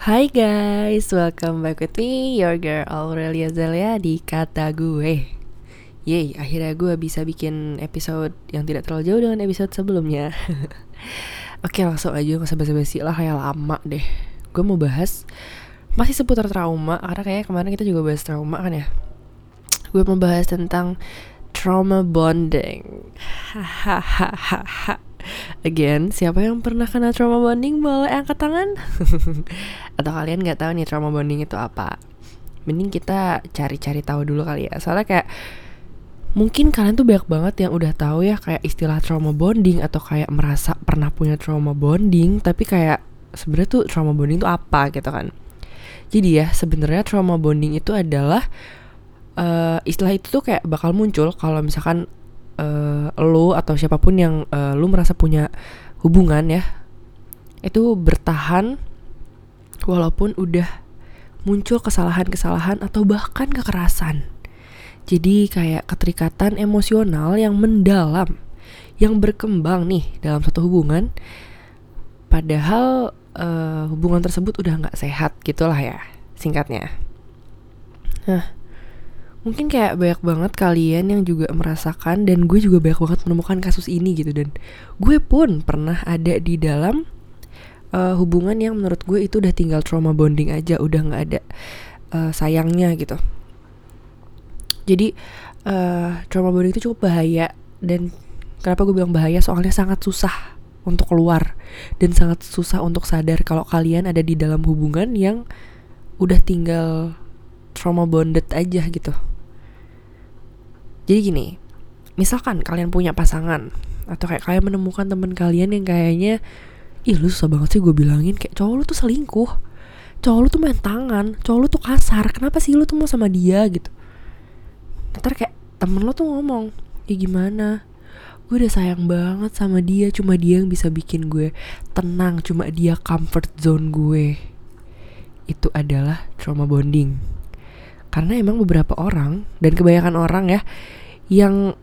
Hai guys, welcome back with me, your girl Aurelia Zelia di Kata Gue. Yeay, akhirnya gue bisa bikin episode yang tidak terlalu jauh dengan episode sebelumnya. Oke langsung aja, gak usah basa-basi lah kayak lama deh. Gue mau bahas masih seputar trauma, karena kayak kemarin kita juga bahas trauma kan ya. Gue mau bahas tentang trauma bonding. Hahaha Again, siapa yang pernah kena trauma bonding boleh angkat tangan? Atau kalian nggak tahu nih trauma bonding itu apa? Mending kita cari-cari tahu dulu kali ya. Soalnya kayak mungkin kalian tuh banyak banget yang udah tahu ya kayak istilah trauma bonding atau kayak merasa pernah punya trauma bonding, tapi kayak sebenarnya tuh trauma bonding itu apa gitu kan? Jadi ya sebenarnya trauma bonding itu adalah uh, istilah itu tuh kayak bakal muncul kalau misalkan uh, lo atau siapa pun yang uh, lo merasa punya hubungan ya itu bertahan walaupun udah muncul kesalahan-kesalahan atau bahkan kekerasan. Jadi kayak keterikatan emosional yang mendalam yang berkembang nih dalam satu hubungan padahal uh, hubungan tersebut udah nggak sehat gitulah ya singkatnya. Nah, mungkin kayak banyak banget kalian yang juga merasakan dan gue juga banyak banget menemukan kasus ini gitu. Dan gue pun pernah ada di dalam uh, hubungan yang menurut gue itu udah tinggal trauma bonding aja udah nggak ada uh, sayangnya gitu. Jadi uh, trauma bonding itu cukup bahaya dan kenapa gue bilang bahaya? Soalnya sangat susah untuk keluar dan sangat susah untuk sadar kalau kalian ada di dalam hubungan yang udah tinggal trauma bonded aja gitu jadi gini, misalkan kalian punya pasangan atau kayak kalian menemukan teman kalian yang kayaknya ih lu susah banget sih gue bilangin. Kayak cowok lu tuh selingkuh. Cowok lu tuh main tangan cowok lu tuh kasar kenapa sih lu tuh mau sama dia gitu? Ntar kayak temen lo tuh ngomong ya gimana? Gue udah sayang banget sama dia cuma dia yang bisa bikin gue tenang cuma dia comfort zone gue. Itu adalah trauma bonding. Karena emang beberapa orang dan kebanyakan orang ya yang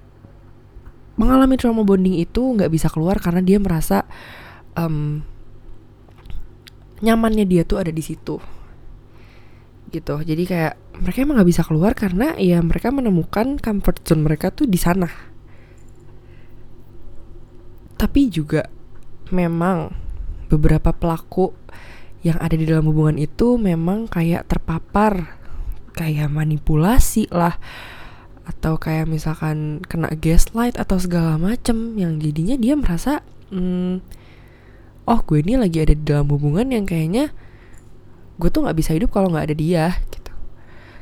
mengalami trauma bonding itu nggak bisa keluar karena dia merasa um, nyamannya dia tuh ada di situ. Gitu. Jadi kayak mereka emang nggak bisa keluar karena ya mereka menemukan comfort zone mereka tuh di sana. Tapi juga memang beberapa pelaku yang ada di dalam hubungan itu memang kayak terpapar kayak manipulasi lah atau kayak misalkan kena gaslight atau segala macem yang jadinya dia merasa hmm, oh gue ini lagi ada di dalam hubungan yang kayaknya gue tuh nggak bisa hidup kalau nggak ada dia gitu.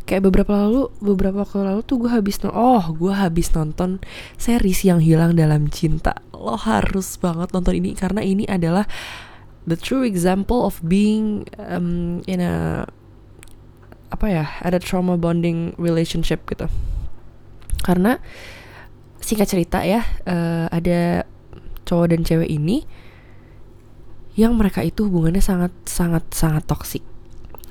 Kayak beberapa lalu beberapa waktu lalu tuh gue habis oh gue habis nonton series yang hilang dalam cinta. Lo harus banget nonton ini karena ini adalah the true example of being um, in a apa ya ada trauma bonding relationship gitu karena singkat cerita ya uh, ada cowok dan cewek ini yang mereka itu hubungannya sangat sangat sangat toksik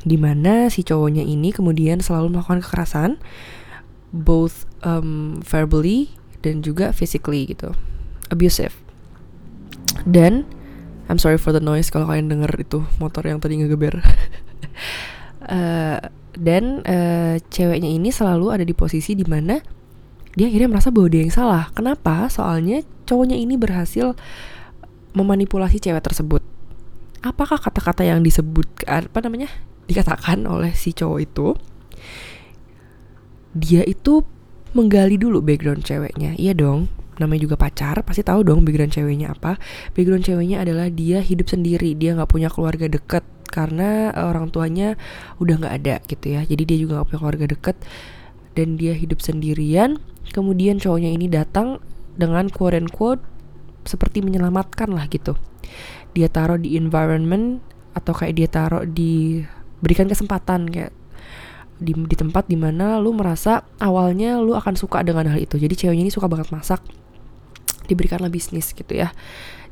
di mana si cowoknya ini kemudian selalu melakukan kekerasan both um, verbally dan juga physically gitu. Abusive. Dan I'm sorry for the noise kalau kalian denger itu motor yang tadi ngegeber. Uh, dan uh, ceweknya ini selalu ada di posisi di mana dia akhirnya merasa bahwa dia yang salah. Kenapa? Soalnya cowoknya ini berhasil memanipulasi cewek tersebut. Apakah kata-kata yang disebut apa namanya dikatakan oleh si cowok itu? Dia itu menggali dulu background ceweknya. Iya dong, namanya juga pacar, pasti tahu dong background ceweknya apa. Background ceweknya adalah dia hidup sendiri, dia nggak punya keluarga deket karena orang tuanya udah nggak ada gitu ya. Jadi dia juga nggak punya keluarga deket dan dia hidup sendirian kemudian cowoknya ini datang dengan quote and quote seperti menyelamatkan lah gitu. Dia taruh di environment atau kayak dia taruh di berikan kesempatan kayak di, di tempat di mana lu merasa awalnya lu akan suka dengan hal itu. Jadi ceweknya ini suka banget masak diberikanlah bisnis gitu ya.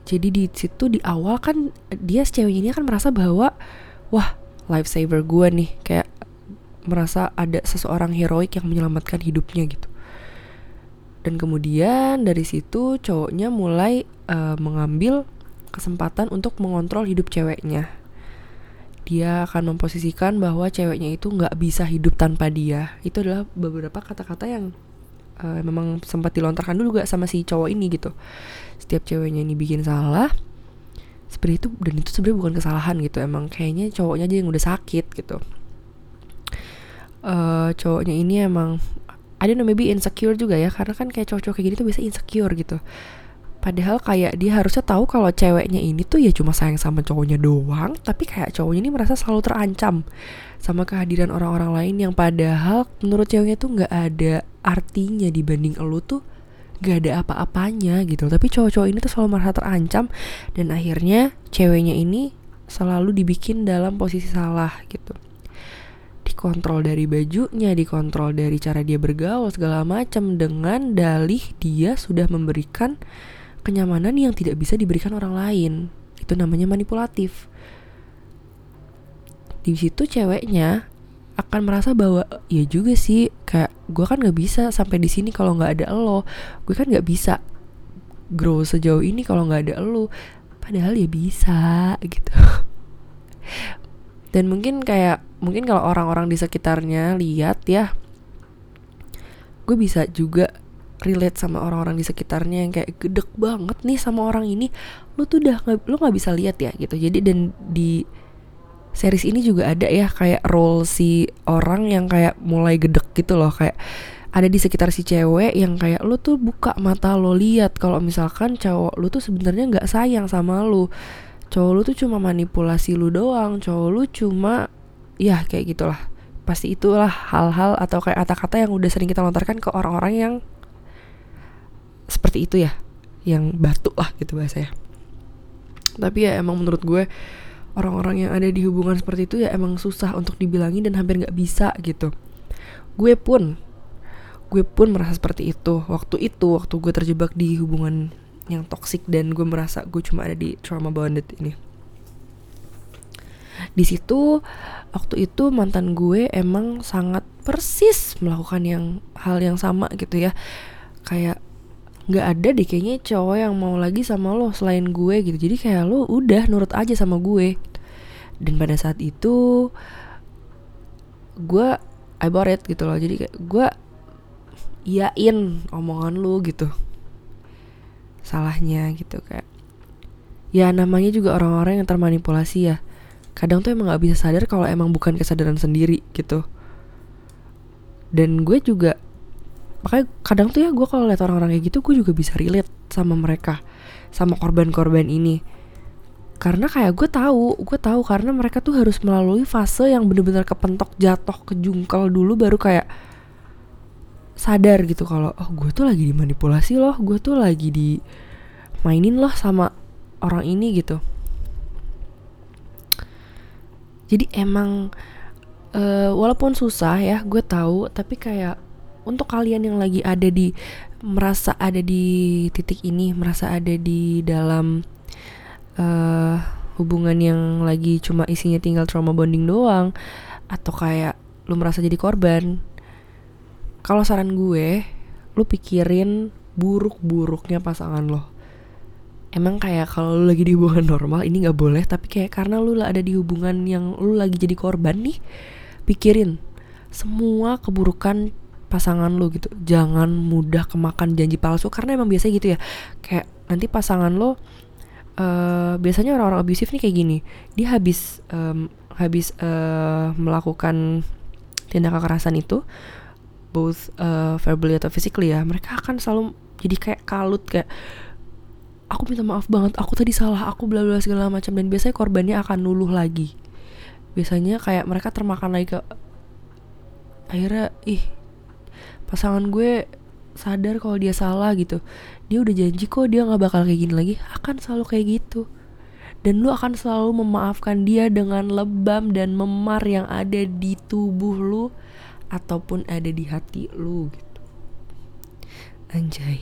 Jadi di situ di awal kan dia ceweknya ini akan merasa bahwa wah lifesaver gue nih. Kayak merasa ada seseorang heroik yang menyelamatkan hidupnya gitu. Dan kemudian dari situ cowoknya mulai uh, mengambil kesempatan untuk mengontrol hidup ceweknya. Dia akan memposisikan bahwa ceweknya itu nggak bisa hidup tanpa dia. Itu adalah beberapa kata-kata yang uh, memang sempat dilontarkan dulu gak sama si cowok ini gitu. Setiap ceweknya ini bikin salah seperti itu dan itu sebenarnya bukan kesalahan gitu. Emang kayaknya cowoknya aja yang udah sakit gitu uh, cowoknya ini emang don't know maybe insecure juga ya karena kan kayak cowok-cowok kayak gini tuh biasa insecure gitu Padahal kayak dia harusnya tahu kalau ceweknya ini tuh ya cuma sayang sama cowoknya doang, tapi kayak cowoknya ini merasa selalu terancam sama kehadiran orang-orang lain yang padahal menurut ceweknya tuh nggak ada artinya dibanding elu tuh gak ada apa-apanya gitu. Tapi cowok-cowok ini tuh selalu merasa terancam dan akhirnya ceweknya ini selalu dibikin dalam posisi salah gitu dikontrol dari bajunya, dikontrol dari cara dia bergaul segala macam dengan dalih dia sudah memberikan kenyamanan yang tidak bisa diberikan orang lain. Itu namanya manipulatif. Di situ ceweknya akan merasa bahwa ya juga sih kayak gue kan nggak bisa sampai di sini kalau nggak ada lo gue kan nggak bisa grow sejauh ini kalau nggak ada lo padahal ya bisa gitu dan mungkin kayak mungkin kalau orang-orang di sekitarnya lihat ya gue bisa juga relate sama orang-orang di sekitarnya yang kayak gedek banget nih sama orang ini. Lu tuh udah lu nggak bisa lihat ya gitu. Jadi dan di series ini juga ada ya kayak role si orang yang kayak mulai gedek gitu loh. Kayak ada di sekitar si cewek yang kayak lu tuh buka mata lo lihat kalau misalkan cowok lu tuh sebenarnya nggak sayang sama lu cowok lu tuh cuma manipulasi lu doang cowok lu cuma ya kayak gitulah. Pasti itulah hal-hal atau kayak kata-kata yang udah sering kita lontarkan ke orang-orang yang seperti itu ya yang batu lah gitu bahasa ya tapi ya emang menurut gue orang-orang yang ada di hubungan seperti itu ya emang susah untuk dibilangi dan hampir nggak bisa gitu. Gue pun gue pun merasa seperti itu. Waktu itu waktu gue terjebak di hubungan yang toksik dan gue merasa gue cuma ada di trauma bonded ini. Di situ waktu itu mantan gue emang sangat persis melakukan yang hal yang sama gitu ya. Kayak nggak ada deh kayaknya cowok yang mau lagi sama lo selain gue gitu. Jadi kayak lo udah nurut aja sama gue. Dan pada saat itu gue I bought it gitu loh. Jadi kayak gue iyain omongan lo gitu salahnya gitu kayak ya namanya juga orang-orang yang termanipulasi ya. Kadang tuh emang nggak bisa sadar kalau emang bukan kesadaran sendiri gitu. Dan gue juga makanya kadang tuh ya gue kalau lihat orang-orang kayak gitu gue juga bisa relate sama mereka sama korban-korban ini. Karena kayak gue tahu gue tahu karena mereka tuh harus melalui fase yang bener-bener kepentok jatuh ke jungkel dulu baru kayak sadar gitu kalau oh gue tuh lagi dimanipulasi loh gue tuh lagi di mainin loh sama orang ini gitu jadi emang uh, walaupun susah ya gue tahu tapi kayak untuk kalian yang lagi ada di merasa ada di titik ini, merasa ada di dalam uh, hubungan yang lagi cuma isinya tinggal trauma bonding doang atau kayak lu merasa jadi korban. Kalau saran gue, lu pikirin buruk-buruknya pasangan lo. Emang kayak kalau lu lagi di hubungan normal ini nggak boleh, tapi kayak karena lu ada di hubungan yang lu lagi jadi korban nih, pikirin semua keburukan pasangan lu gitu. Jangan mudah kemakan janji palsu karena emang biasa gitu ya. Kayak nanti pasangan lo uh, biasanya orang-orang abusif nih kayak gini. Dia habis um, habis uh, melakukan tindak kekerasan itu both uh, verbally atau physically ya mereka akan selalu jadi kayak kalut kayak aku minta maaf banget aku tadi salah aku bla bla segala macam. Dan biasanya korbannya akan nuluh lagi. Biasanya kayak mereka termakan lagi ke akhirnya ih pasangan gue sadar kalau dia salah gitu. Dia udah janji kok dia nggak bakal kayak gini lagi akan selalu kayak gitu. Dan lu akan selalu memaafkan dia dengan lebam dan memar yang ada di tubuh lu ataupun ada di hati lu gitu anjay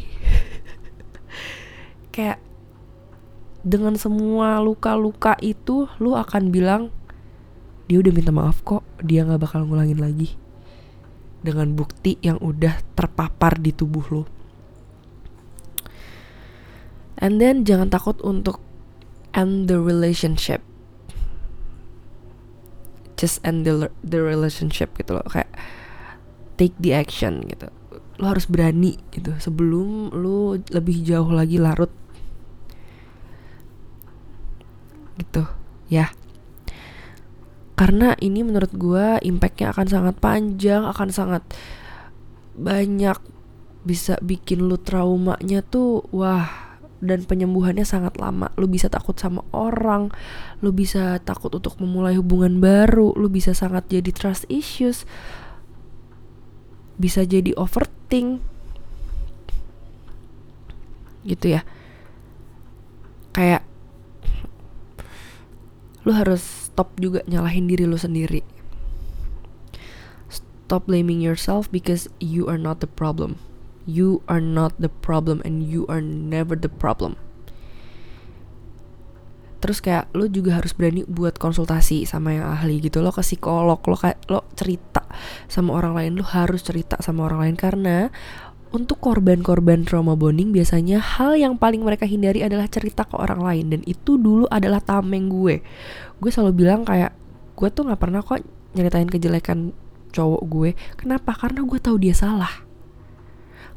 kayak dengan semua luka-luka itu lu akan bilang dia udah minta maaf kok dia nggak bakal ngulangin lagi dengan bukti yang udah terpapar di tubuh lo. And then jangan takut untuk end the relationship. Just end the, the relationship gitu loh. Kayak take the action gitu. Lo harus berani gitu. Sebelum lo lebih jauh lagi larut. Gitu. Ya. Karena ini menurut gue impactnya akan sangat panjang akan sangat banyak. Bisa bikin lu traumanya tuh wah dan penyembuhannya sangat lama. Lu bisa takut sama orang, lu bisa takut untuk memulai hubungan baru, lu bisa sangat jadi trust issues, bisa jadi overthink, gitu ya. Kayak lu harus stop juga nyalahin diri lu sendiri. Stop blaming yourself because you are not the problem. You are not the problem and you are never the problem. Terus kayak lo juga harus berani buat konsultasi sama yang ahli gitu lo ke psikolog lo kayak lo cerita sama orang lain lo harus cerita sama orang lain karena untuk korban-korban trauma bonding biasanya hal yang paling mereka hindari adalah cerita ke orang lain dan itu dulu adalah tameng gue. Gue selalu bilang kayak gue tuh nggak pernah kok nyeritain kejelekan cowok gue. Kenapa? Karena gue tahu dia salah.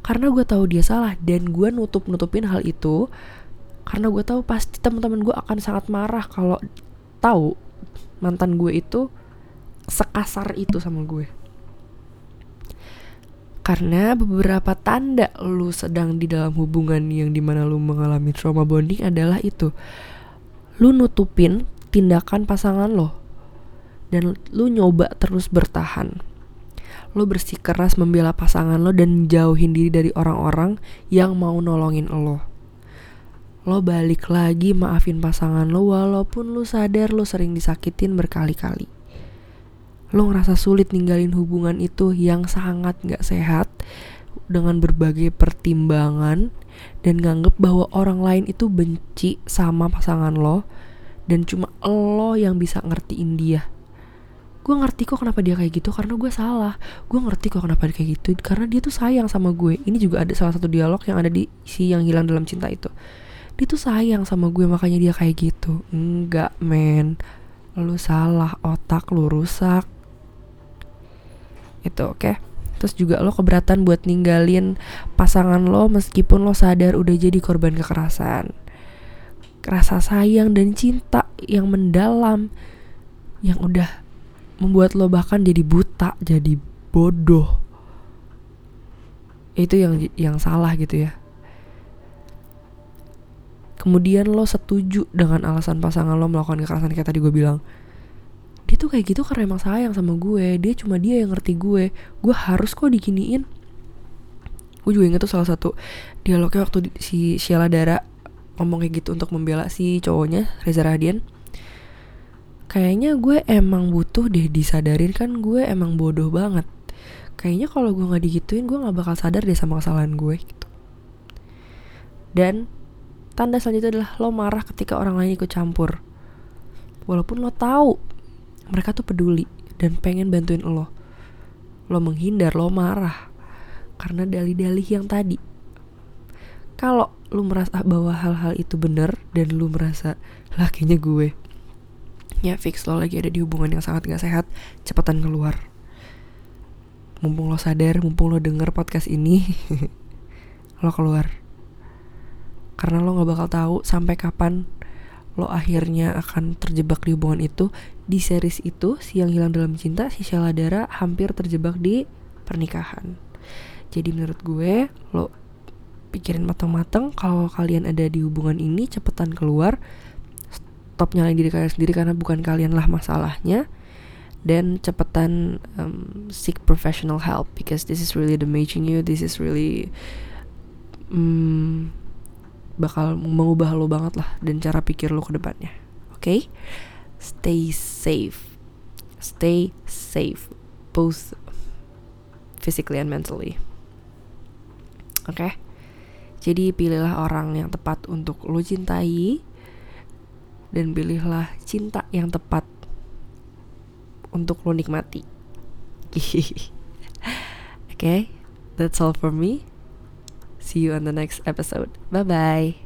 Karena gue tahu dia salah dan gue nutup nutupin hal itu karena gue tahu pasti teman-teman gue akan sangat marah kalau tahu mantan gue itu sekasar itu sama gue. Karena beberapa tanda lu sedang di dalam hubungan yang di mana lu mengalami trauma bonding adalah itu. Lu nutupin tindakan pasangan lo. Dan lu nyoba terus bertahan. Lu bersikeras membela pasangan lo dan jauhin diri dari orang-orang yang mau nolongin lo. Lo balik lagi maafin pasangan lo walaupun lu sadar lo sering disakitin berkali-kali lo ngerasa sulit ninggalin hubungan itu yang sangat gak sehat dengan berbagai pertimbangan dan nganggep bahwa orang lain itu benci sama pasangan lo dan cuma lo yang bisa ngertiin dia gue ngerti kok kenapa dia kayak gitu karena gue salah. Gue ngerti kok kenapa dia kayak gitu karena dia tuh sayang sama gue. Ini juga ada salah satu dialog yang ada di si yang hilang dalam cinta itu. Dia tuh sayang sama gue makanya dia kayak gitu. Enggak men. Lu salah otak lu rusak. Itu oke? Okay? terus juga lo keberatan buat ninggalin pasangan lo meskipun lo sadar udah jadi korban kekerasan. Rasa sayang dan cinta yang mendalam yang udah membuat lo bahkan jadi buta jadi bodoh. Itu yang yang salah gitu ya. Kemudian lo setuju dengan alasan pasangan lo melakukan kekerasan kayak tadi gue bilang. Dia tuh kayak gitu karena emang sayang sama gue. Dia cuma dia yang ngerti gue. Gue harus kok diginiin. Gue juga inget tuh salah satu dialognya waktu si Sheila Dara ngomong kayak gitu untuk membela si cowoknya Reza Radian kayaknya gue emang butuh deh disadarin kan gue emang bodoh banget. Kayaknya kalau gue nggak digituin gue nggak bakal sadar deh sama kesalahan gue gitu. Dan tanda selanjutnya adalah lo marah ketika orang lain ikut campur. Walaupun lo tahu mereka tuh peduli dan pengen bantuin lo lo menghindar lo marah karena dalih-dalih yang tadi. Kalau lu merasa bahwa hal-hal itu benar dan lu merasa lakinya gue ya fix lo lagi ada di hubungan yang sangat gak sehat cepetan keluar. Mumpung lo sadar mumpung lo denger podcast ini lo keluar. Karena lo gak bakal tahu sampai kapan lo akhirnya akan terjebak di hubungan itu. Di series itu si yang hilang dalam cinta si Shaladara hampir terjebak di pernikahan. Jadi menurut gue lo pikirin matang-matang kalau kalian ada di hubungan ini cepetan keluar stop nyalain diri kalian sendiri karena bukan kalian lah masalahnya dan cepetan um, seek professional help because this is really damaging you this is really um, bakal mengubah lo banget lah dan cara pikir lo ke depannya. Oke? Okay? Stay safe. Stay safe both physically and mentally. Oke? Okay? Jadi pilihlah orang yang tepat untuk lo cintai dan pilihlah cinta yang tepat untuk lo nikmati. Oke, okay? that's all for me. See you on the next episode. Bye bye.